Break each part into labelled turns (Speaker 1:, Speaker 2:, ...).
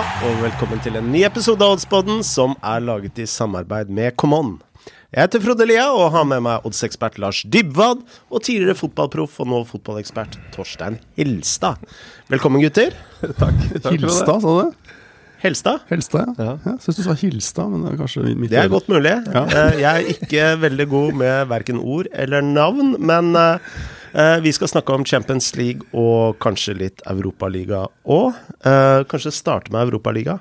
Speaker 1: og velkommen til en ny episode av Oddspodden som er laget i samarbeid med Common. Jeg heter Frode Lia og har med meg oddsekspert Lars Dybwad og tidligere fotballproff og nå fotballekspert Torstein Hilstad. Velkommen, gutter.
Speaker 2: Takk. takk Hilstad, sa du?
Speaker 1: Helstad?
Speaker 2: Helstad, ja. ja. Jeg syns du sa Hilstad, men det er kanskje mitt
Speaker 1: Det er godt mulig. Ja. Eh, jeg er ikke veldig god med verken ord eller navn, men Uh, vi skal snakke om Champions League og kanskje litt Europaliga òg. Eh, kanskje starte med Europaliga.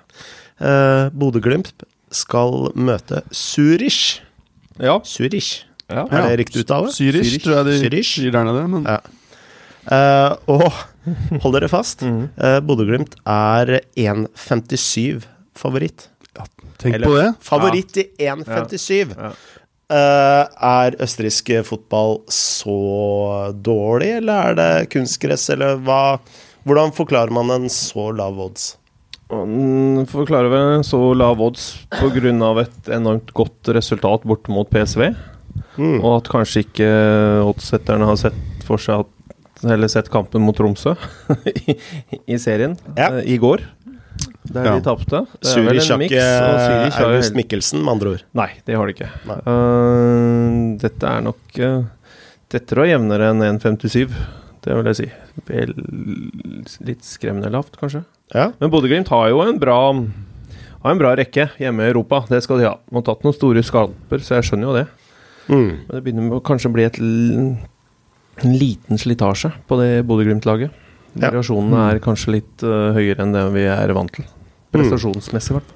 Speaker 1: Uh, Bodø-Glimt skal møte Zürich.
Speaker 2: Ja.
Speaker 1: Zürich. Ja. Er det riktig uttale?
Speaker 2: Zürich, tror jeg de Zürich. sier der nede. Men... Ja.
Speaker 1: Uh, og hold dere fast, mm. uh, Bodø-Glimt er 1,57 favoritt.
Speaker 2: Ja, tenk Eller, på det.
Speaker 1: Favoritt ja. i 1,57. Uh, er østerriksk fotball så dårlig, eller er det kunstgress, eller hva Hvordan forklarer man en så lav odds?
Speaker 3: Man forklarer vel en så lav odds pga. et enormt godt resultat bort mot PSV. Mm. Og at kanskje ikke oddsetterne har sett for seg at Eller sett kampen mot Tromsø i, i, serien ja. uh, i går. Der ja. de tapte.
Speaker 1: Zürich har ikke August Mikkelsen, med andre ord.
Speaker 3: Nei, det har de ikke. Uh, dette er nok uh, tettere og jevnere enn 1,57. Det vil jeg si. Vel, litt skremmende lavt, kanskje. Ja. Men Bodø-Glimt har jo en bra har en bra rekke hjemme i Europa. Det skal de ha. De har tatt noen store skalper, så jeg skjønner jo det. Mm. Men det begynner med å kanskje bli et en liten slitasje på det Bodø-Glimt-laget. Variasjonene ja. er kanskje litt uh, høyere enn det vi er vant til. Prestasjonsmessig, i hvert fall.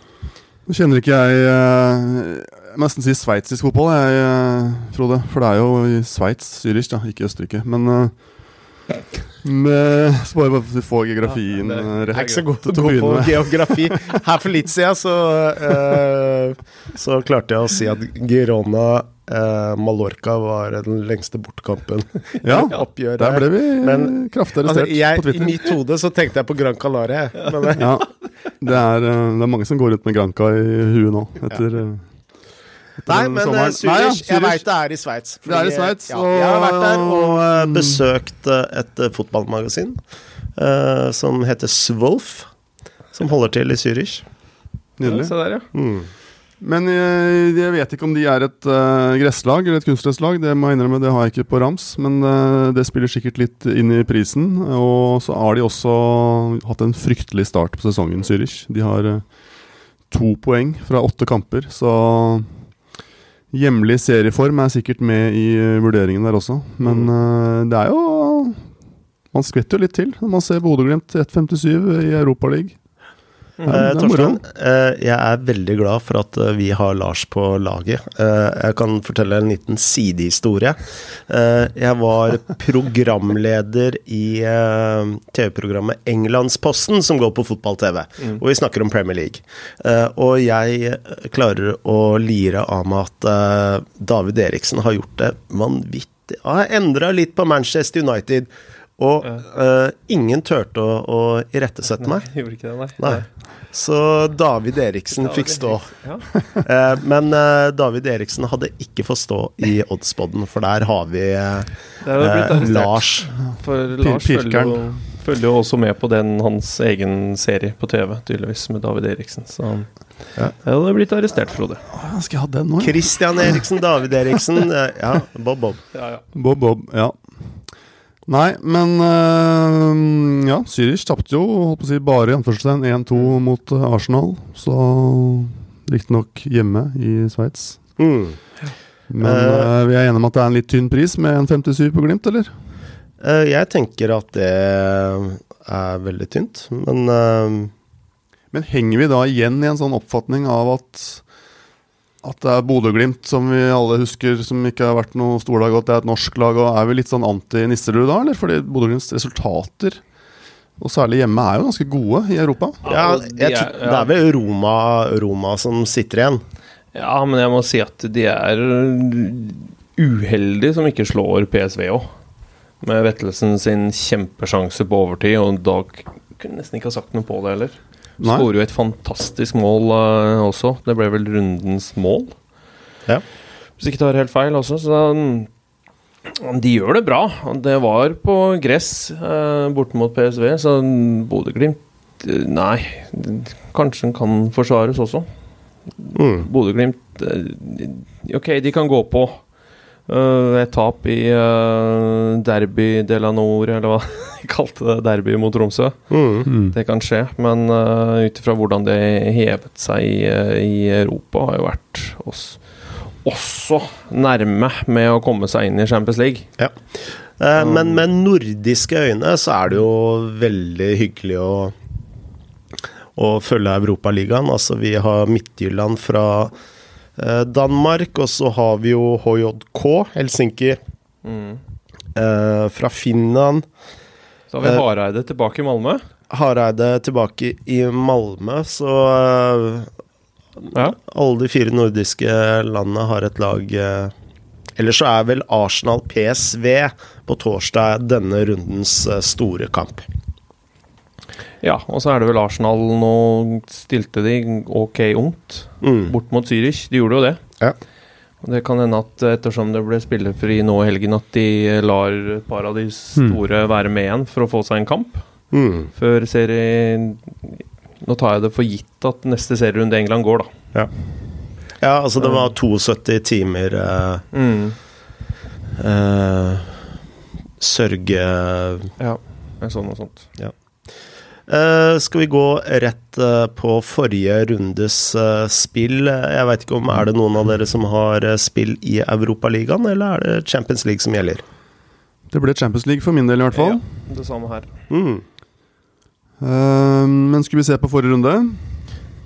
Speaker 2: Nå kjenner ikke jeg Jeg må nesten si sveitsisk fotball, jeg, uh, Frode. For det er jo i Sveits, Zürich, da, ikke Østerrike. Men uh, med, så bare for å få geografien ja,
Speaker 1: rett. Jeg er ikke så god til å gå på geografi. Her for litt siden så, uh, så klarte jeg å si at Girona Uh, Mallorca var den lengste bortkampen.
Speaker 2: Ja, der ble vi Men, kraftig arrestert altså,
Speaker 1: jeg,
Speaker 2: på Twitter.
Speaker 1: I mitt hode så tenkte jeg på Gran Canaria. Men,
Speaker 2: ja, det er, eh, det er, mange som går ut med Granca i huet nå, etter, ja.
Speaker 1: Eh, etter Nei, men uh, Zürich, ja, jeg veit det er i Sveits.
Speaker 2: Det er i Sveits.
Speaker 1: Ja, jeg har vært der og uh, besøkt et fotballmagasin som heter Swolf, som holder til i Zürich.
Speaker 2: Nydelig.
Speaker 3: se der, ja. Mm.
Speaker 2: Men jeg, jeg, vet ikke om de er et uh, gresslag eller et kunstgresslag. Det må jeg innrømme, det har jeg ikke på rams. Men uh, det spiller sikkert litt inn i prisen. Og så har de også hatt en fryktelig start på sesongen, Zürich. De har uh, to poeng fra åtte kamper, så hjemlig serieform er sikkert med i vurderingen der også. Men det er jo Man skvetter jo litt til når man ser Bodø-Glimt 1,57 i Europaligaen.
Speaker 1: Eh, Torstein, eh, jeg er veldig glad for at eh, vi har Lars på laget. Eh, jeg kan fortelle en liten sidehistorie. Eh, jeg var programleder i TV-programmet Englandsposten, som går på fotball-TV. Mm. Og vi snakker om Premier League. og jeg klarer å lire av meg at David Eriksen har gjort det vanvittig Har endra litt på Manchester United. Og uh, ingen turte å, å irettesette meg.
Speaker 3: Gjorde ikke det, nei.
Speaker 1: nei. Så David Eriksen fikk stå. Ja. uh, men uh, David Eriksen hadde ikke fått stå i Oddsboden, for der har vi Lars.
Speaker 3: For Lars følger jo, følger jo, også med på den hans egen serie på TV, tydeligvis, med David Eriksen. Så han ja. hadde blitt arrestert, Frode.
Speaker 2: Skal jeg ha den nå?
Speaker 1: Christian Eriksen, David Eriksen. Ja, Bob Bob.
Speaker 2: Ja, ja. Bob Bob, ja. Nei, men øh, ja, Zürich tapte jo holdt på å si, bare i anførselstegn 1-2 mot eh, Arsenal. Så riktignok hjemme i Sveits. Mm. Men øh, vi er enige om at det er en litt tynn pris med en 57 på Glimt, eller?
Speaker 1: Øh, jeg tenker at det er veldig tynt, men
Speaker 2: Men henger vi da igjen i en sånn oppfatning av at at det er Bodø-Glimt, som vi alle husker, som ikke har vært noe storlag, og at det er et norsk lag. og Er vi litt sånn anti-Nisserud da, eller? Fordi Bodø-Glimts resultater, og særlig hjemme, er jo ganske gode i Europa.
Speaker 1: Ja, jeg, Det er vel Roma, Roma som sitter igjen.
Speaker 3: Ja, men jeg må si at de er uheldige som ikke slår PSV òg. Med Vettelsen sin kjempesjanse på overtid, og Dag kunne nesten ikke ha sagt noe på det heller. Skårer jo et fantastisk mål uh, også. Det ble vel rundens mål. Ja. Hvis ikke tar helt feil også. Så um, de gjør det bra. Det var på gress uh, borte mot PSV, så Bodø-Glimt Nei, kanskje den kan forsvares også. Mm. Bodø-Glimt Ok, de kan gå på. Uh, et tap i uh, Derby de la Nord, eller hva de kalte det, derby mot Tromsø. Mm. Mm. Det kan skje, men uh, ut ifra hvordan det hevet seg i, i, Europa, har jo vært oss også nærme med å komme seg inn i Champions League.
Speaker 1: Ja. Uh, men med nordiske øyne så er det jo veldig hyggelig å, å følge Europaligaen. Altså, vi har Midtjylland fra Danmark, og så har vi jo HJK, Helsinki. Mm. Eh, fra Finland.
Speaker 3: Så har vi eh, Hareide tilbake i Malmö.
Speaker 1: Hareide tilbake i Malmö, så ja. alle de fire nordiske landene har et lag Eller så er vel Arsenal PSV på torsdag denne rundens store kamp.
Speaker 3: Ja, og så er det vel Arsenal Nå stilte de ok ungt mm. bort mot Zürich. De gjorde jo det. Ja. Og Det kan hende at ettersom det ble spillefri nå i helgen, at de lar et par av de store mm. være med igjen for å få seg en kamp. Mm. Før serie Nå tar jeg det for gitt at neste serierunde i England går, da.
Speaker 1: Ja. ja, altså det var 72 timer eh, mm. eh, Sørge...
Speaker 3: Ja, sånn og sånt.
Speaker 1: Ja. Uh, skal vi gå rett uh, på forrige rundes uh, spill? Jeg veit ikke om Er det noen av dere som har spill i Europaligaen, eller er det Champions League som gjelder?
Speaker 2: Det ble Champions League for min del, i hvert fall.
Speaker 3: Ja, det samme her. Mm.
Speaker 2: men skal vi se på forrige runde?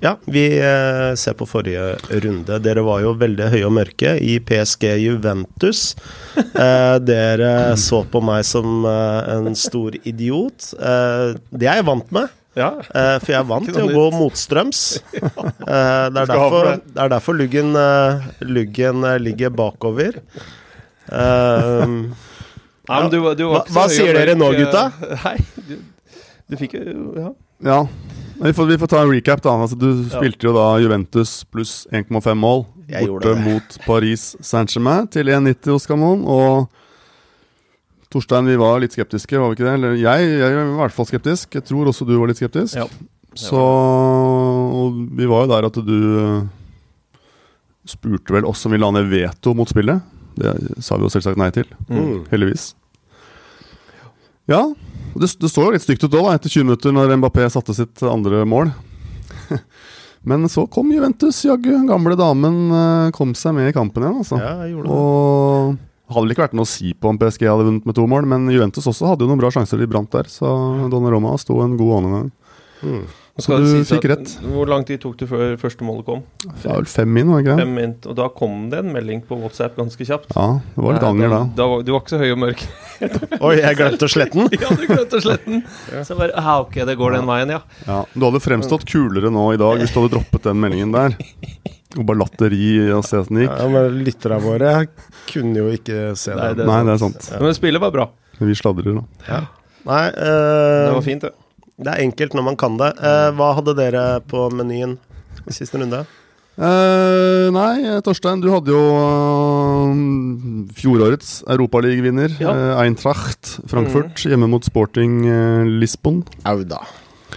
Speaker 1: Ja, vi eh, ser på forrige runde. Dere var jo veldig høye og mørke i PSG Juventus. Eh, dere så på meg som eh, en stor idiot. Eh, det er jeg vant med. Ja. Eh, for jeg er vant til å gå motstrøms. Eh, det, er derfor, det er derfor luggen, luggen ligger bakover. Ja, du, du hva, hva sier dere nå, gutta?
Speaker 3: Nei, du, du fikk jo Ja.
Speaker 2: ja. Vi får, vi får, ta en recap. da altså, Du ja. spilte jo da Juventus pluss 1,5 mål borte mot Paris Saint-Germain til 1,90 hos Camon. Og Torstein, vi var litt skeptiske, var vi ikke det? Eller jeg, jeg var i hvert fall skeptisk. Jeg tror også du var litt skeptisk. Ja. Så og vi var jo der at du uh, spurte vel oss om vi la ned veto mot spillet. Det sa vi jo selvsagt nei til. Mm. Heldigvis. Ja, det, det så jo litt stygt ut òg, etter 20 minutter, når Mbappé satte sitt andre mål. Men så kom Juventus, jaggu. Gamle damen eh, kom seg med i kampen igjen, altså. Ja, jeg gjorde det. Og hadde vel ikke vært noe å si på om PSG hadde vunnet med to mål, men Juventus også hadde jo noen bra sjanser de brant der, så Donnaroma sto en god åndegang. Mm. Så du fikk rett.
Speaker 3: Hvor lang tid tok det før første målet kom?
Speaker 2: Det var vel fem min, var ikke
Speaker 3: det? Fem min, og da kom det en melding på WhatsApp ganske kjapt.
Speaker 2: Ja, det var litt anger da.
Speaker 3: da. Du var ikke så høy og mørk.
Speaker 1: Oi, jeg glemte å slette den?
Speaker 3: ja, du glemte å slette den. Så bare, ah, ok, det går den veien, ja.
Speaker 2: ja. Du hadde fremstått kulere nå i dag hvis du hadde droppet den meldingen der. Og bare latteri og se at den gikk.
Speaker 1: Ja, men Lytterne våre kunne jo ikke se
Speaker 2: Nei, det. Nei, det er sant.
Speaker 3: Ja. Men spillet var bra.
Speaker 2: Vi sladrer, da.
Speaker 1: Ja. Nei, uh,
Speaker 3: det var fint, det.
Speaker 1: Det er enkelt når man kan det. Eh, hva hadde dere på menyen siste runde?
Speaker 2: Uh, nei, Torstein, du hadde jo uh, fjorårets europaligavinner, ja. uh, Eintracht Frankfurt, mm. hjemme mot Sporting Lisbon.
Speaker 1: Au da.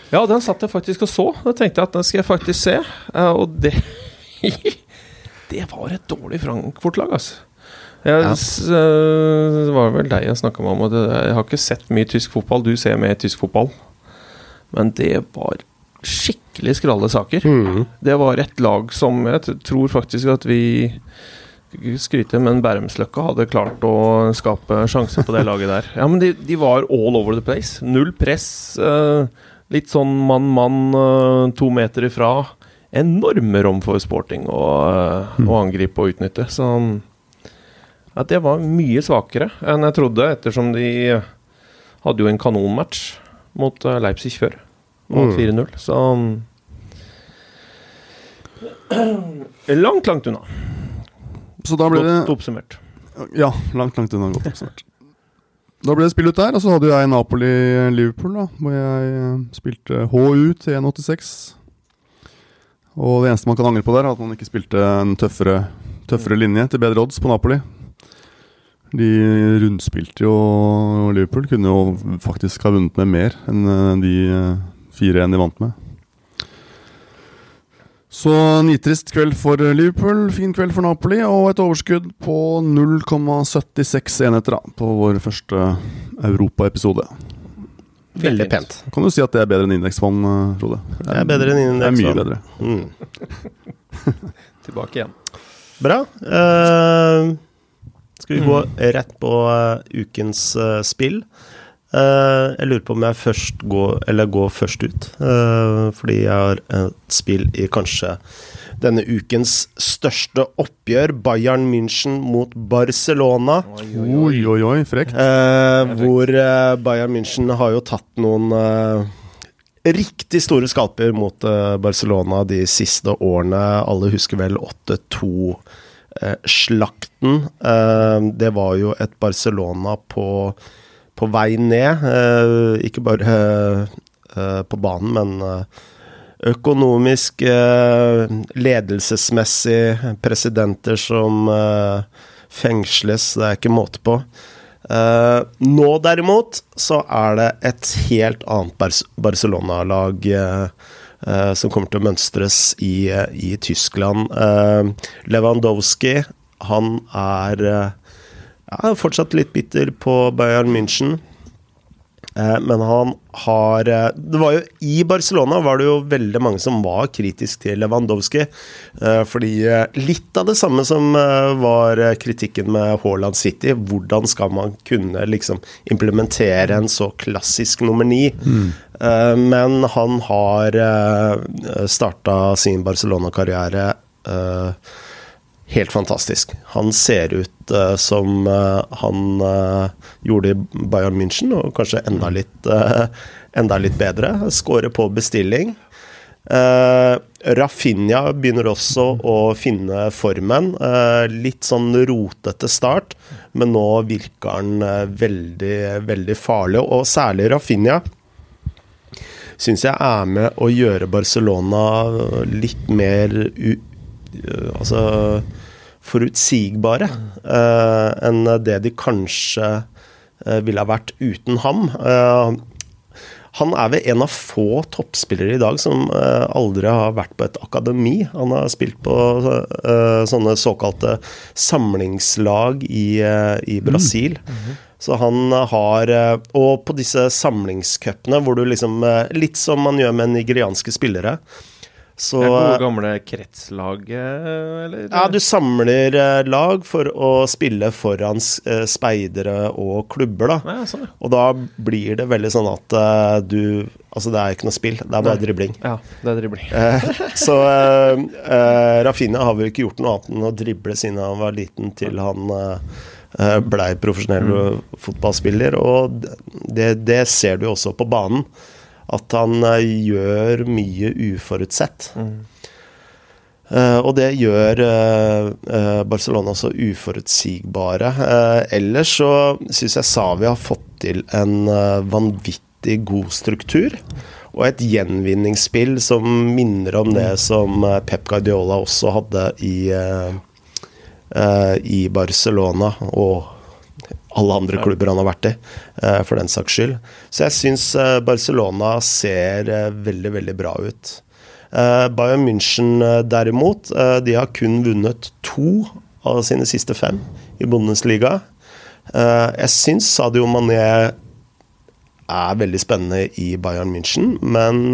Speaker 3: Ja, den satt jeg faktisk og så. Da tenkte jeg at den skal jeg faktisk se. og det Det var et dårlig Frankfurt-lag, altså. Jeg, ja. det var vel deg jeg snakka med om. Jeg har ikke sett mye tysk fotball. Du ser mer tysk fotball. Men det var skikkelig skralle saker. Mm. Det var et lag som jeg tror faktisk at vi skryter, men Bærumsløkka hadde klart å skape sjanser på det laget der. Ja, men de, de, var all over the place. Null press. Uh, litt sånn mann-mann uh, to meter ifra. Enorme rom for sporting å, mm. å angripe og utnytte. Så ja, det var mye svakere enn jeg trodde, ettersom de hadde jo en kanonmatch mot uh, Leipzig før. Og mm. 4-0, så Langt, langt unna.
Speaker 2: Så da ble det
Speaker 3: oppsummert.
Speaker 2: Ja, langt, langt unna godt oppsummert. Da ble det spill ut der, og så hadde jeg Napoli-Liverpool, da hvor jeg uh, spilte HU til 1,86. Og det eneste man kan angre på der, er at man ikke spilte en tøffere, tøffere linje til bedre odds på Napoli. De rundspilte jo Liverpool. Kunne jo faktisk ha vunnet med mer enn eh, de 4-1 de vant med. Så nitrist kveld for Liverpool, fin kveld for Napoli, og et overskudd på 0,76 enheter da, på vår første Europa-episode.
Speaker 1: Veldig pent.
Speaker 2: Kan du si at det er bedre enn indeksfond, Frode?
Speaker 1: Det, Det er bedre enn indeksfond.
Speaker 2: Det er mye bedre.
Speaker 3: Mm. Tilbake igjen.
Speaker 1: Bra. Uh, skal vi gå mm. rett på uh, ukens uh, spill? jeg lurer på om jeg først går, eller går først ut. fordi jeg har et spill i kanskje denne ukens største oppgjør, Bayern München mot Barcelona.
Speaker 2: Oi, oi, oi, frekt.
Speaker 1: hvor Bayern München har jo tatt noen riktig store skalper mot uh, Barcelona de siste årene. Alle husker vel 8-2-slakten. Uh, uh, det var jo et Barcelona på, på vei ned. Eh, ikke bare på banen, men økonomisk, ledelsesmessig, presidenter som fengsles. Det er ikke måte på. Nå derimot så er det et helt annet Bar Barcelona-lag uh, som kommer til å mønstres i, i Tyskland. Lewandowski, han er ja, fortsatt litt bitter på Bayern München. Eh, men han har eh, Det var jo I Barcelona var det jo veldig mange som var kritisk til Lewandowski. Eh, fordi litt av det samme som var kritikken med Haaland City. Hvordan skal man kunne liksom implementere en så klassisk nummer ni? Mm. Men han har starta sin Barcelona-karriere helt fantastisk. Han ser ut uh, som uh, han uh, gjorde i Bayern München, og kanskje enda mm. litt, enda litt bedre. Skårer på bestilling. Rafinha begynner også å finne formen. litt sånn rotete start, men nå virker han veldig, veldig farlig. Og særlig Rafinha syns jeg er med å gjøre Barcelona litt mer u Altså forutsigbare uh, enn det de kanskje uh, ville ha vært uten ham. Uh, han er vel en av få toppspillere i dag som aldri har vært på et akademi. Han har spilt på sånne såkalte samlingslag i, i Brasil. Mm. Mm -hmm. Så han har Og på disse samlingscupene hvor du liksom Litt som man gjør med nigerianske spillere
Speaker 3: så, det gode gamle kretslaget, eller?
Speaker 1: Ja, du samler eh, lag for å spille foran eh, speidere og klubber, da. Ja, sånn, ja. Og da blir det veldig sånn at du Altså, det er ikke noe spill, det er bare Nei. dribling.
Speaker 3: Ja, det er dribling.
Speaker 1: så uh, Rafinha har vel ikke gjort noe annet enn å drible siden han var liten til han blei profesjonell mm. fotballspiller, og det, det ser du også på banen at han eh, gjør mye uforutsett. Mm. Uh, og det gjør uh, Barcelona så uforutsigbare. Uh, ellers så syns jeg Savi har fått til en vanvittig god struktur. Og et gjenvinningsspill som minner om det som Pep Guardiola også hadde i, i Barcelona. Og alle andre klubber han har vært i, eh, for den saks skyld. Så jeg syns eh, Barcelona ser eh, veldig, veldig bra ut. Bayern München derimot, de har kun vunnet to av sine siste fem i Bundesliga. Jeg syns Sadio Mané er veldig spennende i Bayern München, men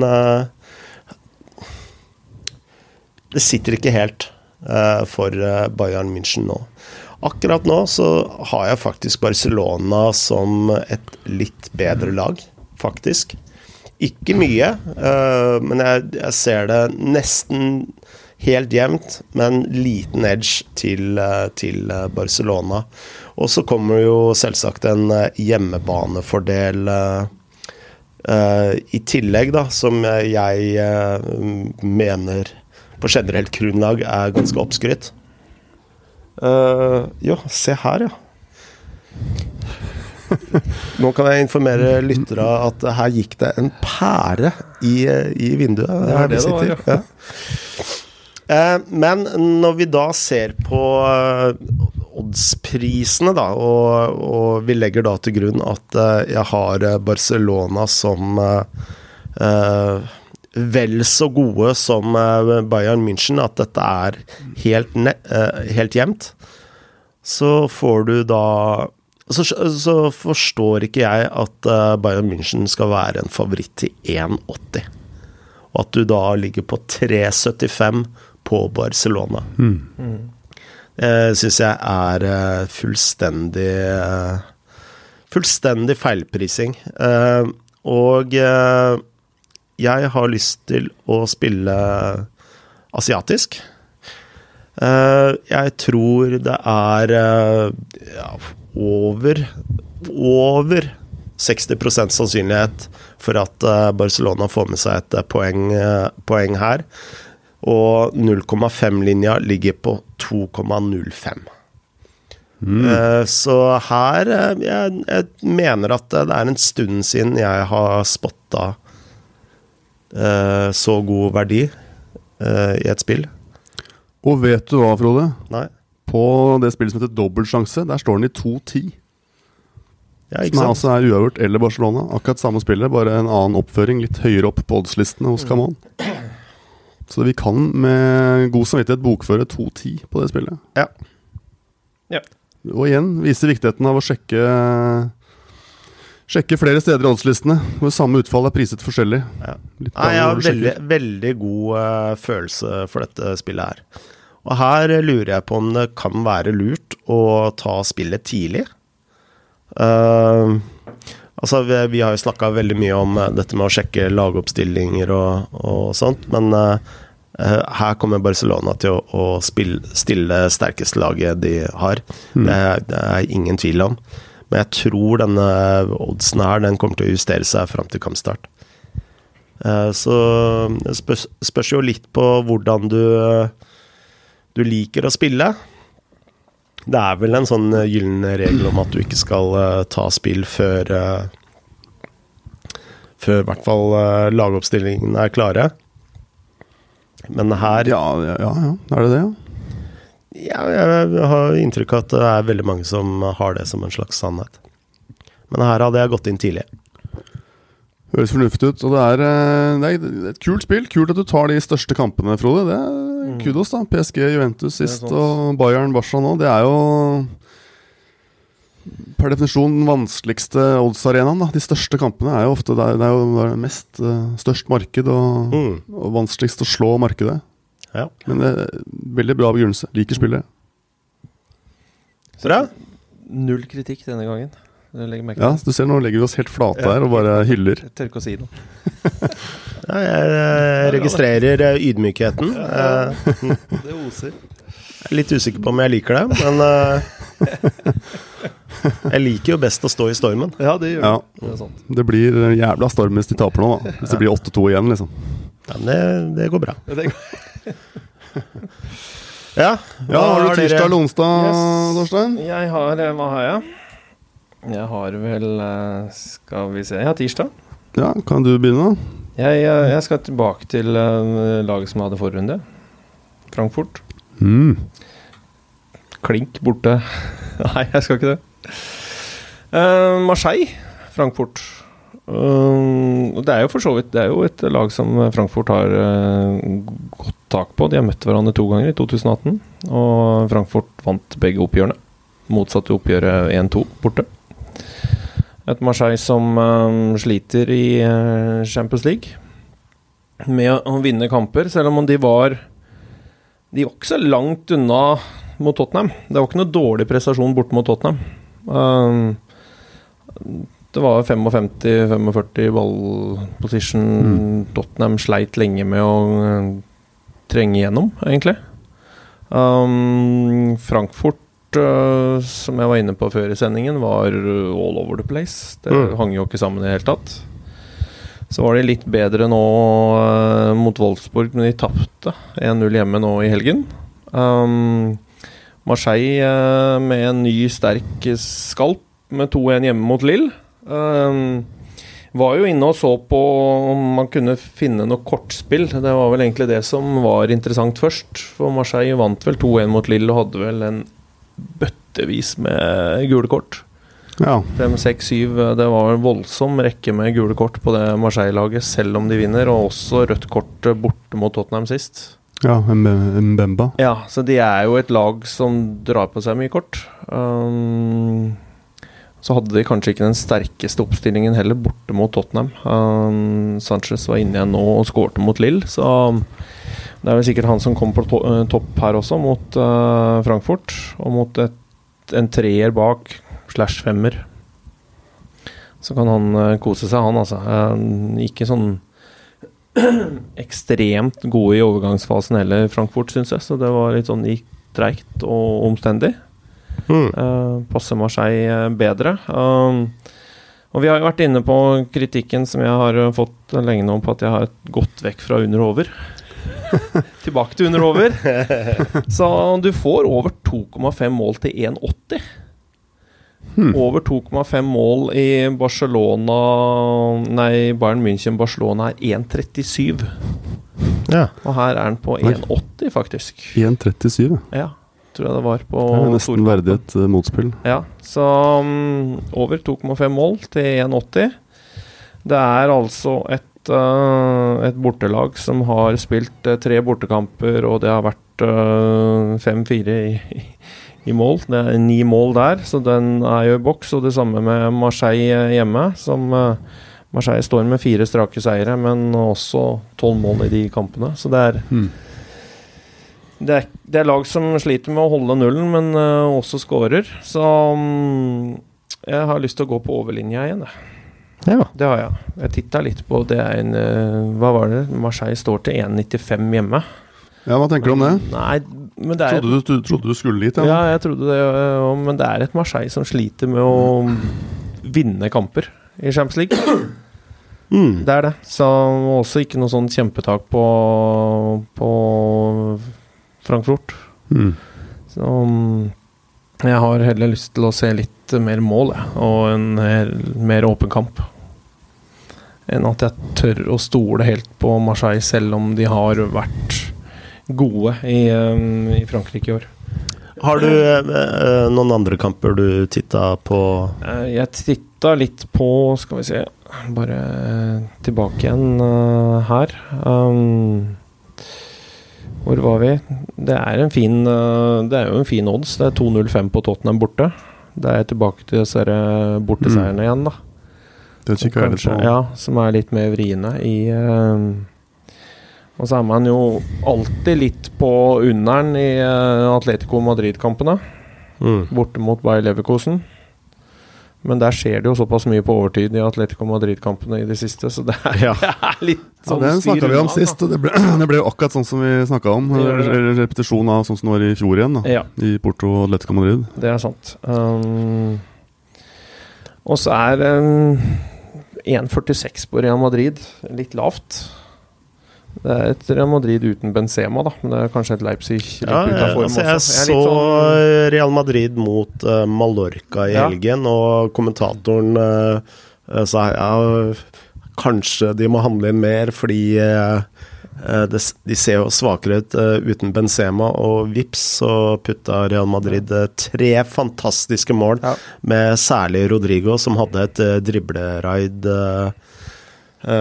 Speaker 1: det sitter ikke helt for Bayern München nå. Akkurat nå så har jeg faktisk Barcelona som et litt bedre lag, faktisk. Ikke mye, uh, men jeg, jeg, ser det nesten helt jevnt, men liten edge til, uh, til uh, Barcelona. Og så kommer jo selvsagt en hjemmebanefordel i tillegg, da, som jeg mener på generelt grunnlag er ganske oppskrytt. Uh, ja, se her, ja. Nå kan jeg informere lyttere at her gikk det en pære i, i vinduet. Det er det det var, ja. Uh, men når vi da ser på uh, oddsprisene, da, og, og, vi legger da til grunn at jeg har Barcelona som uh, vel så gode som Bayern München, at dette er helt, helt jevnt, så får du da så, så, forstår ikke jeg at Bayern München skal være en favoritt til 1,80. Og at du da ligger på 3,75 på Barcelona. Mm. Det syns jeg er fullstendig Fullstendig feilprising. Og jeg har lyst til å spille asiatisk. Jeg tror det er ja, over over 60% sannsynlighet for at Barcelona får med seg et poeng, poeng her. Og 0,5-linja ligger på 2,05. Mm. Så her jeg, jeg, mener at det er en stund siden jeg har spotta uh, så god verdi eh, i et spill.
Speaker 2: Og vet du hva, Frode?
Speaker 1: Nei.
Speaker 2: På det spillet som heter Dobbeltsjanse, der står den i 2-10.
Speaker 1: Ja,
Speaker 2: som er, altså er uavgjort eller Barcelona. Akkurat samme spillet, bare en annen oppføring. Litt høyere opp på oddslistene hos Camon. Så vi kan med god samvittighet bokføre 2-10 på det spillet.
Speaker 1: Ja.
Speaker 3: ja.
Speaker 2: Og igjen viser viktigheten av å sjekke Sjekke flere steder i oddslistene, hvor samme utfall er priset forskjellig.
Speaker 1: Ja. Nei, jeg har veldig, veldig god uh, følelse for dette spillet her. Og her lurer jeg på om det kan være lurt å ta spillet tidlig. Uh, altså, vi, vi, har jo snakka veldig mye om uh, dette med å sjekke lagoppstillinger og, og sånt, men her kommer Barcelona til å, å spille, stille sterkeste laget de har. Mm. Det, det er ingen tvil om. Men jeg tror denne oddsen her den kommer til å justere seg fram til kampstart. Eh, så det spørs, spørs jo litt på hvordan du, du liker å spille. Det er vel en sånn gyllen regel om at du ikke skal eh, ta spill før eh, Før i hvert fall lagoppstillingene er klare. Men her
Speaker 2: Ja, ja, ja. Er det det, ja?
Speaker 1: Ja, jeg har inntrykk av at det er veldig mange som har det som en slags sannhet. Men her hadde jeg gått inn tidlig.
Speaker 2: Høres fornuftig ut. Og det er, eh, det er, et kult spill. Kult at du tar de største kampene, Frode. Det er mm. kudos, da. PSG Juventus sist og Bayern Barca nå. Det er jo per definisjon den vanskeligste oddsarenaen. De største kampene er jo ofte Det er, det er jo mest uh, størst marked og, mm. og vanskeligst å slå markedet.
Speaker 1: Ja.
Speaker 2: Men det er veldig bra begrunnelse. Liker spillet.
Speaker 3: Bra. Null kritikk denne gangen.
Speaker 2: Ja, du ser nå legger vi oss helt flate ja. her og bare hyller.
Speaker 3: Jeg tør ikke å si noe.
Speaker 1: ja, jeg registrerer eh, ydmykheten.
Speaker 3: Ja, det oser.
Speaker 1: Jeg er litt usikker på om jeg liker det, men uh, Jeg liker jo best å stå i stormen.
Speaker 3: Ja, det gjør
Speaker 2: ja. det. Det blir jævla storm hvis de taper nå, da. Hvis det blir 8-2 igjen, liksom.
Speaker 1: Ja, men det, det går bra.
Speaker 2: Ja. ja har du tirsdag eller onsdag, Torstein?
Speaker 3: Jeg har eh, Hva har jeg? Jeg har vel eh, Skal vi se Jeg har tirsdag.
Speaker 2: Ja, Kan du begynne?
Speaker 3: Jeg, eh, jeg skal tilbake til laget som hadde forrunde. Frankfurt.
Speaker 2: Mm.
Speaker 3: Klink borte. Nei, jeg skal ikke det. Uh, Marseille. Frankfurt. Uh, det er jo for så vidt Det er jo et lag som Frankfurt har uh, godt tak på. De har møtt hverandre to ganger i 2018, og Frankfurt vant begge oppgjørene. Motsatte oppgjøret 1-2 borte. Et Marseille som uh, sliter i Champions League med å vinne kamper, selv om de var De var ikke så langt unna mot Tottenham. Det var ikke noe dårlig prestasjon borte mot Tottenham. Det var 55-45 ballposition. Mm. Tottenham sleit lenge med å uh, trenge gjennom, egentlig. Um, Frankfurt, uh, som jeg var inne på før i sendingen, var all over the place. Det mm. hang jo ikke sammen i det hele tatt. Så var de litt bedre nå uh, mot Wolfsburg, men de tapte 1-0 hjemme nå i helgen. Um, Marseille uh, med en ny, sterk skalp med 2-1 hjemme mot Lill. Um, var jo inne og så på om man kunne finne noe kortspill. Det var vel egentlig det som var interessant først. For Marseille vant vel 2-1 mot Lille og hadde vel en bøttevis med gule kort. Ja. 5-6-7. Det var en voldsom rekke med gule kort på det Marseille-laget, selv om de vinner. Og også rødt kort borte mot Tottenham sist.
Speaker 2: Ja, Mbemba.
Speaker 3: Ja, så de er jo et lag som drar på seg mye kort. Um, så hadde de kanskje ikke den sterkeste oppstillingen heller, borte mot Tottenham. Um, Sanchez var inne igjen nå og skårte mot Lill, så det er vel sikkert han som kommer på to eh, topp her også, mot uh, Frankfurt. Og mot et, en treer bak, slash femmer. Så kan han uh, kose seg, han altså. Uh, ikke sånn ekstremt gode i overgangsfasen heller, Frankfurt, syns jeg. Så det var litt sånn gikk treigt og omstendig. Mm. Uh, passer Marseille bedre. Um, og vi har jo vært inne på kritikken som jeg har fått lenge nå, på at jeg har gått vekk fra under over. Tilbake til under over. Så du får over 2,5 mål til 1,80. Hmm. Over 2,5 mål i Barcelona Nei, Bayern München-Barcelona er 1,37. Ja. Og her er den på 1,80, faktisk.
Speaker 2: 1,37,
Speaker 3: ja. Tror jeg det var på
Speaker 2: Det nesten verdig et uh, motspill.
Speaker 3: Ja, så um, over 2,5 mål til 1,80. Det er altså et, uh, et bortelag som har spilt uh, tre bortekamper, og det har vært 5-4 i, i mål. Det er ni mål der, så den er jo i boks. Og det samme med Marseille hjemme, som uh, Marseille står med fire strake seire, men også tolv mål i de kampene. Så det er, mm. Det er det er, lag som sliter med å holde nullen, men uh, også skårer. Så um, jeg har lyst til å gå på overlinja igjen, jeg. Ja. Det har jeg. Jeg titta litt på det er en uh, Hva var det? Marseille står til 1,95 hjemme.
Speaker 2: Ja, Hva tenker du om det?
Speaker 3: Nei, men det
Speaker 2: er trodde, du, du, trodde du skulle dit?
Speaker 3: Ja, ja jeg trodde det. Men det er et Marseille som sliter med å vinne kamper i Champions League. Mm. Det er det. Så også ikke noe sånn kjempetak på, på Frankfurt. Mm. Så jeg har heller lyst til å se litt mer mål, jeg. Og en mer, åpen kamp. Enn at jeg tør å stole helt på Marseille, selv om de har vært gode i, um, i Frankrike i år.
Speaker 1: Har du eh, noen andre kamper du titta på?
Speaker 3: Eh, jeg titta litt på Skal vi se Bare tilbake igjen uh, her. Um, hvor var vi? Det er, en fin, uh, det er jo en fin odds. Det er 2,05 på Tottenham borte. Det er tilbake til disse borteseierne mm. igjen, da.
Speaker 2: Det kikker jeg litt på.
Speaker 3: Ja, som er litt mer vriene i uh, og så er man jo alltid litt på under'n i uh, Atletico Madrid-kampene. Mm. Borte mot Bayer Leverkosen. Men der skjer det jo såpass mye på overtid i Atletico Madrid-kampene i det siste, så det er, ja. det er litt sånn
Speaker 2: ja, Den snakka vi om sist, og det ble, det ble jo akkurat sånn som vi snakka om. Repetisjon av sånn som det var i fjor igjen, da, ja. i Porto og Atletico Madrid.
Speaker 3: Det er sant. Um, og så er um, 1,46 på Real Madrid litt lavt. Det er et Real Madrid uten Benzema, da. Men det er kanskje et Leipzig litt ja, ut av form altså,
Speaker 1: Jeg, jeg så sånn Real Madrid mot uh, Mallorca i ja. helgen, og kommentatoren uh, sa ja, kanskje de må handle inn mer fordi uh, det, de ser jo svakere ut uten Benzema, og vips så putta Real Madrid tre fantastiske mål, ja. med særlig Rodrigo, som hadde et dribleraid. Uh,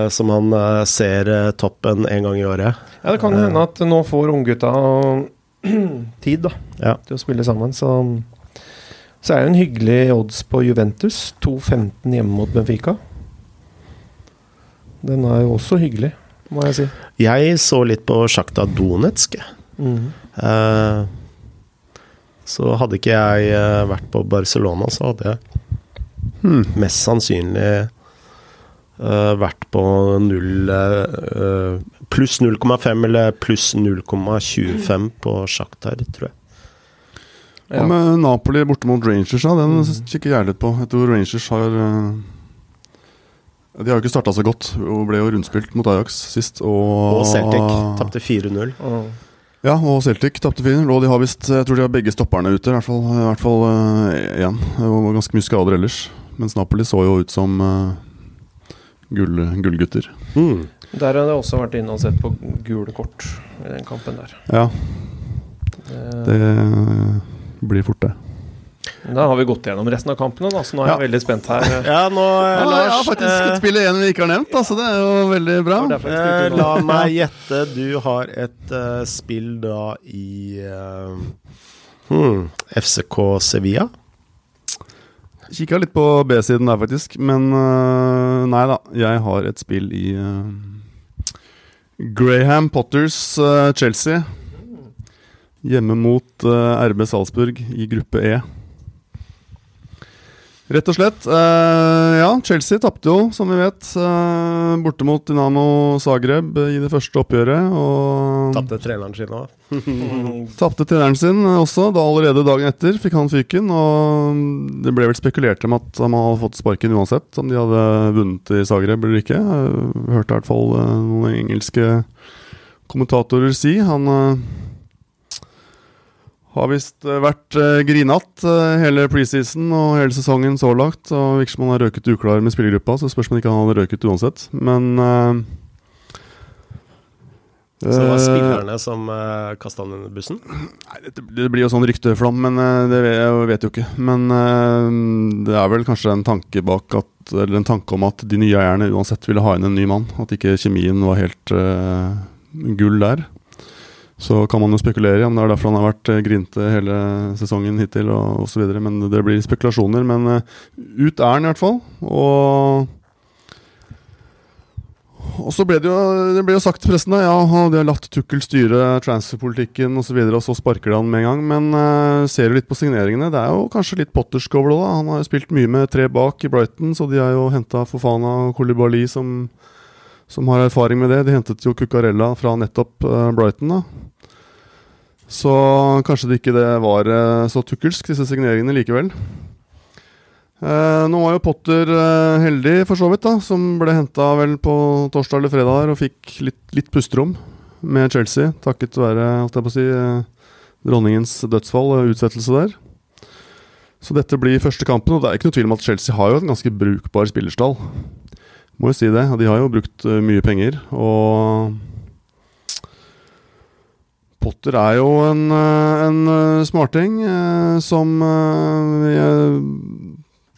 Speaker 1: som han uh, ser uh, toppen en gang i året.
Speaker 3: Ja, Det kan hende at nå får unggutta tid da, ja. til å spille sammen. Så, så er det en hyggelig odds på Juventus. 2-15 hjemme mot Benfica. Den er jo også hyggelig, må jeg si.
Speaker 1: Jeg så litt på Sjakta Donetsk. Mm. så hadde ikke jeg vært på Barcelona, så hadde jeg hmm, mest sannsynlig Uh, vært på 0 uh, Pluss 0,5 eller pluss 0,25 på Sjaktar, tror jeg.
Speaker 2: Hva ja. med Napoli borte mot Rangers? ja, Den mm. kikker jeg litt på. Jeg tror Rangers har De har jo ikke starta så godt og ble jo rundspilt mot Ajax sist. Og,
Speaker 1: og Celtic tapte 4-0.
Speaker 2: Ja, og Celtic tapte 4-0. Og de har vist, jeg tror de har begge stopperne ute, i hvert fall, i hvert fall én. Ganske mye skader ellers. Mens Napoli så jo ut som gull, gullgutter. Mm.
Speaker 3: Der har jeg også vært inne og sett på gule kort i den kampen der.
Speaker 2: Ja. Det, det blir fort, det.
Speaker 3: Da har vi gått gjennom resten av kampene, da, så nå er jeg veldig spent her.
Speaker 1: ja, nå,
Speaker 2: ja,
Speaker 1: Lars
Speaker 2: har faktisk et spill igjen vi ikke har nevnt, altså. Det er jo veldig bra.
Speaker 1: Eh, la meg gjette. Du har et uh, spill da i uh, hmm, FCK Sevilla?
Speaker 2: Kikka litt på B-siden der, faktisk. Men uh, nei da. Jeg har et spill i Graham Potters Chelsea. Hjemme mot RB Salzburg i gruppe E. Rett og slett. Uh, ja, Chelsea tapte jo, som vi vet, uh, borte mot Dynamo Zagreb i det første oppgjøret. Og
Speaker 1: Tapte treneren sin òg.
Speaker 2: tapte treneren sin også, da allerede dagen etter fikk han fyken. Og det ble vel spekulert om at han hadde fått sparken uansett, om de hadde vunnet i Zagreb eller ikke. Jeg hørte i hvert fall uh, noen engelske kommentatorer si. Han har visst eh, vært uh, grinete uh, hele preseason og hele sesongen så langt. Og Virker som han har røket uklar med spillergruppa, så spørs om ikke han hadde røket uansett. Men uh,
Speaker 1: Så det var spillerne som uh, kasta han under bussen?
Speaker 2: Nei, det, det, blir jo sånn rykteflom, men det vet, jeg vet jo ikke. Men det er vel kanskje en tanke bak at Eller en tanke om at de nye eierne uansett ville ha inn en ny mann. At ikke kjemien var helt gull der. Så kan man jo spekulere i om det er derfor han har vært eh, grinte hele sesongen hittil og osv. Men det blir spekulasjoner. Men uh, ut er han i hvert fall. Og og så ble det jo, det ble jo sagt til pressen da, ja, de har latt Tukkel styre transferpolitikken osv., og, så videre, og så sparker de han med en gang. Men uh, ser du litt på signeringene, det er jo kanskje litt Potters over det. Han har jo spilt mye med tre bak i Brighton, så de har jo henta Fofana og Kolibali som, som har erfaring med det. De hentet jo Cuccarella fra nettopp uh, Brighton. da så kanskje det ikke det var eh, så tukkelsk, disse signeringene likevel. Eh, nå var jo Potter eh, heldig, for så vidt, da, som ble henta vel på torsdag eller fredag her, og fikk litt, litt pusterom med Chelsea, takket være holdt jeg på å si, eh, dronningens dødsfall og utsettelse der. Så dette blir første kampen, og det er ikke noe tvil om at Chelsea har jo en ganske brukbar spillerstall. Må jo si det. De har jo brukt uh, mye penger, og Potter er jo en, eh, en eh, smarting eh, som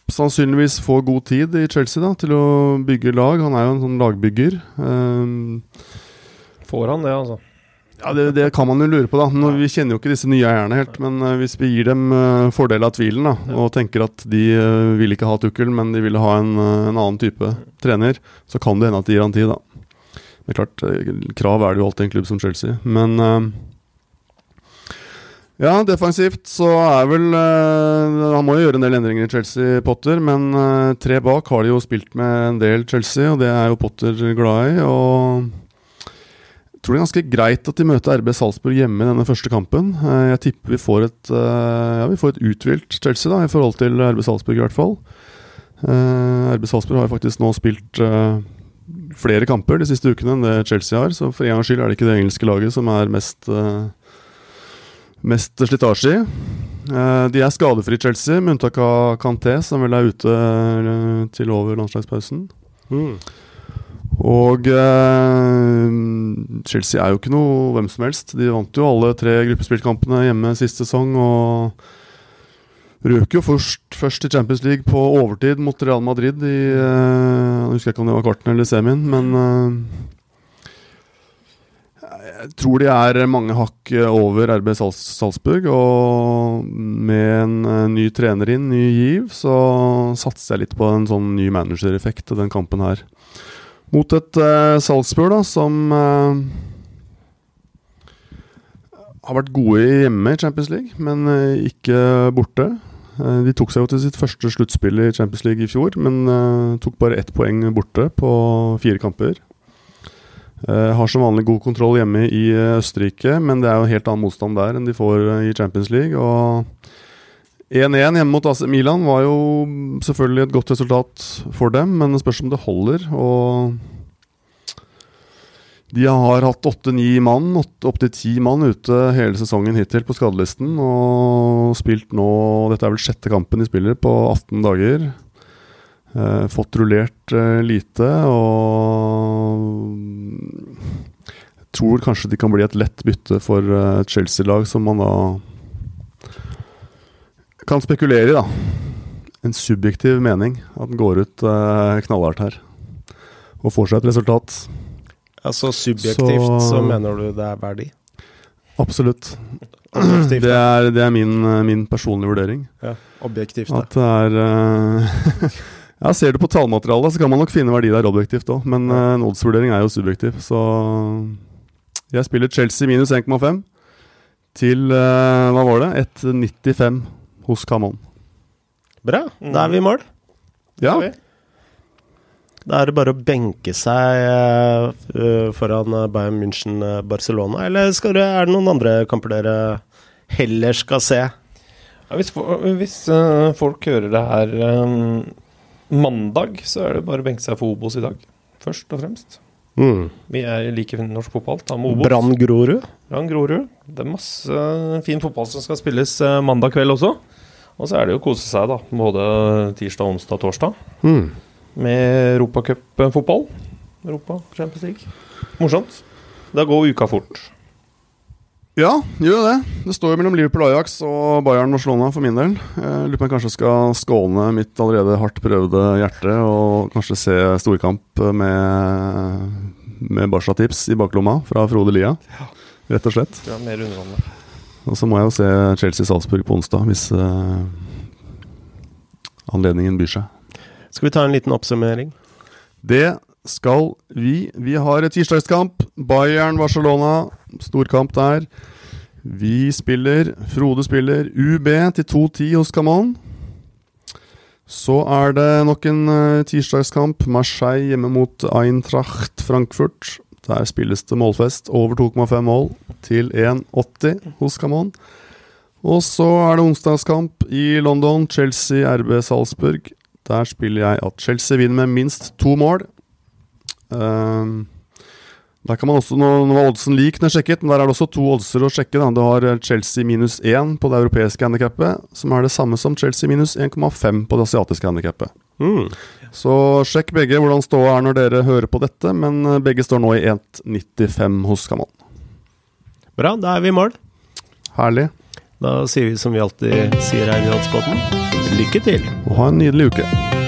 Speaker 2: sannsynligvis får god tid i Chelsea da, til å bygge lag. Han er jo en sånn lagbygger.
Speaker 3: får han det, altså?
Speaker 2: Ja, det, det, kan man jo lure på, da. Nå, vi kjenner jo ikke disse nye eierne helt. Men uh, hvis vi gir dem uh, fordel av tvilen, da, og tenker at de uh, vil ikke ha Tukkel, men de ville ha en, en, annen type trener, så kan det hende at de gir han tid, da. Men klart, krav er det jo alltid en klubb som Chelsea. Men ja, defensivt så er vel uh, Han må jo gjøre en del endringer i Chelsea, Potter. Men uh, tre bak har de jo spilt med en del Chelsea, og det er jo Potter glad i. Og jeg tror det er ganske greit at de møter RB Salzburg hjemme i denne første kampen. Uh, jeg tipper vi får et ja, vi får et uthvilt Chelsea da, i forhold til RB Salzburg, i hvert fall. RB Salzburg har jo faktisk nå spilt flere kamper de siste ukene enn det Chelsea har, så for en gangs skyld er det ikke det engelske laget som er mest uh, mest slitasje i. Uh, de er skadefrie, Chelsea, med unntak av Canté, som vel er ute uh, til over landslagspausen. Mm. Og eh, Chelsea er jo ikke noe hvem som helst. De vant jo alle tre gruppespillkampene hjemme sist sesong og røk jo først, først, i Champions League på overtid mot Real Madrid i Jeg husker ikke om det var kvarten eller semien, men jeg tror de er mange hakk over RB Salzburg. Og med en uh, ny trener inn, ny giv, så satser jeg litt på en sånn ny managereffekt til den kampen her. Mot et uh, Salzburg da, som uh, har vært gode hjemme i Champions League, men ikke borte. De tok seg jo til sitt første sluttspill i Champions League i fjor, men tok bare ett poeng borte på fire kamper. Uh, har som vanlig god kontroll hjemme i uh, Østerrike, men det er jo helt annen motstand der enn de får uh, i Champions League. Og 1-1 hjemme mot AC Milan var jo selvfølgelig et godt resultat for dem, men det spørs om det holder. Og de har hatt åtte-ni mann, opptil ti mann ute hele sesongen hittil på skadelisten. Og spilt nå Dette er vel sjette kampen de spiller på 18 dager. Uh, fått rullert uh, lite, og jeg tror kanskje de kan bli et lett bytte for uh, et Chelsea-lag som man da kan spekulere i, da. En subjektiv mening. At den går ut uh, knallhardt her. Og får seg et resultat.
Speaker 1: Altså subjektivt så, så mener du det er verdi?
Speaker 2: Absolutt. Det er, det er min, min, personlige vurdering.
Speaker 1: Ja, objektivt.
Speaker 2: At det er uh, Ja, Ser du på tallmaterialet, så kan man nok finne verdi der objektivt òg, men uh, en oddsvurdering er jo subjektiv. Så jeg spiller Chelsea minus 1,5 til uh, hva var det? 1,95 hos Camon.
Speaker 1: Bra. Da er vi i mål.
Speaker 2: Ja.
Speaker 1: Da er det bare å benke seg uh, foran Bayern München Barcelona, eller er det noen andre kamper dere heller skal se?
Speaker 3: Ja, hvis, hvis folk hører det her mandag, så er det bare å benke seg for Obos i dag, først og fremst. Mm. Vi er like norsk fotball. Ta med Obos.
Speaker 1: Brann Grorud.
Speaker 3: Brann Grorud. Det er masse fin fotball som skal spilles eh, mandag kveld også. Og så er det jo å kose seg, da. Både tirsdag, onsdag, torsdag. Mm. Med europacupfotball. Europa Champions League. Morsomt. Da går uka fort.
Speaker 2: Ja, gjør det. Det står jo mellom Liverpool Ajax og Bayern Barcelona for min del. Jeg lurer på om jeg kanskje skal skåne mitt allerede hardt prøvde hjerte og kanskje se storkamp med, med Barca-tips i baklomma fra Frode Lia. Rett og slett.
Speaker 3: Ja, mer underholdende.
Speaker 2: Og så må jeg jo se Chelsea-Salzburg på onsdag, hvis uh, anledningen byr seg.
Speaker 1: Skal vi ta en liten oppsummering?
Speaker 2: Det skal vi. Vi har et tirsdagskamp. Bayern-Barcelona. Storkamp der. Vi spiller Frode spiller UB til 2-10 hos Camon. Så er det nok en uh, tirsdagskamp. Marseille hjemme mot Eintracht Frankfurt. Der spilles det målfest. Over 2,5 mål til 1,80 hos Camon. Og så er det onsdagskamp i London. Chelsea RB Salzburg. Der spiller jeg at Chelsea vinner med minst to mål. Uh, der kan man også, Nå, nå var oddsen lik når jeg sjekket, men der er det også to oddser å sjekke. Da. Du har eh, Chelsea minus 1 på det europeiske handikappet, som er det samme som Chelsea minus 1,5 på det asiatiske handikappet. Mm. Så sjekk begge hvordan ståa er når dere hører på dette, men eh, begge står nå i 1,95 hos Kamal.
Speaker 1: Bra, da er vi i mål.
Speaker 2: Herlig.
Speaker 1: Da sier vi som vi alltid sier her i Oddspotten, lykke til.
Speaker 2: Og ha en nydelig uke.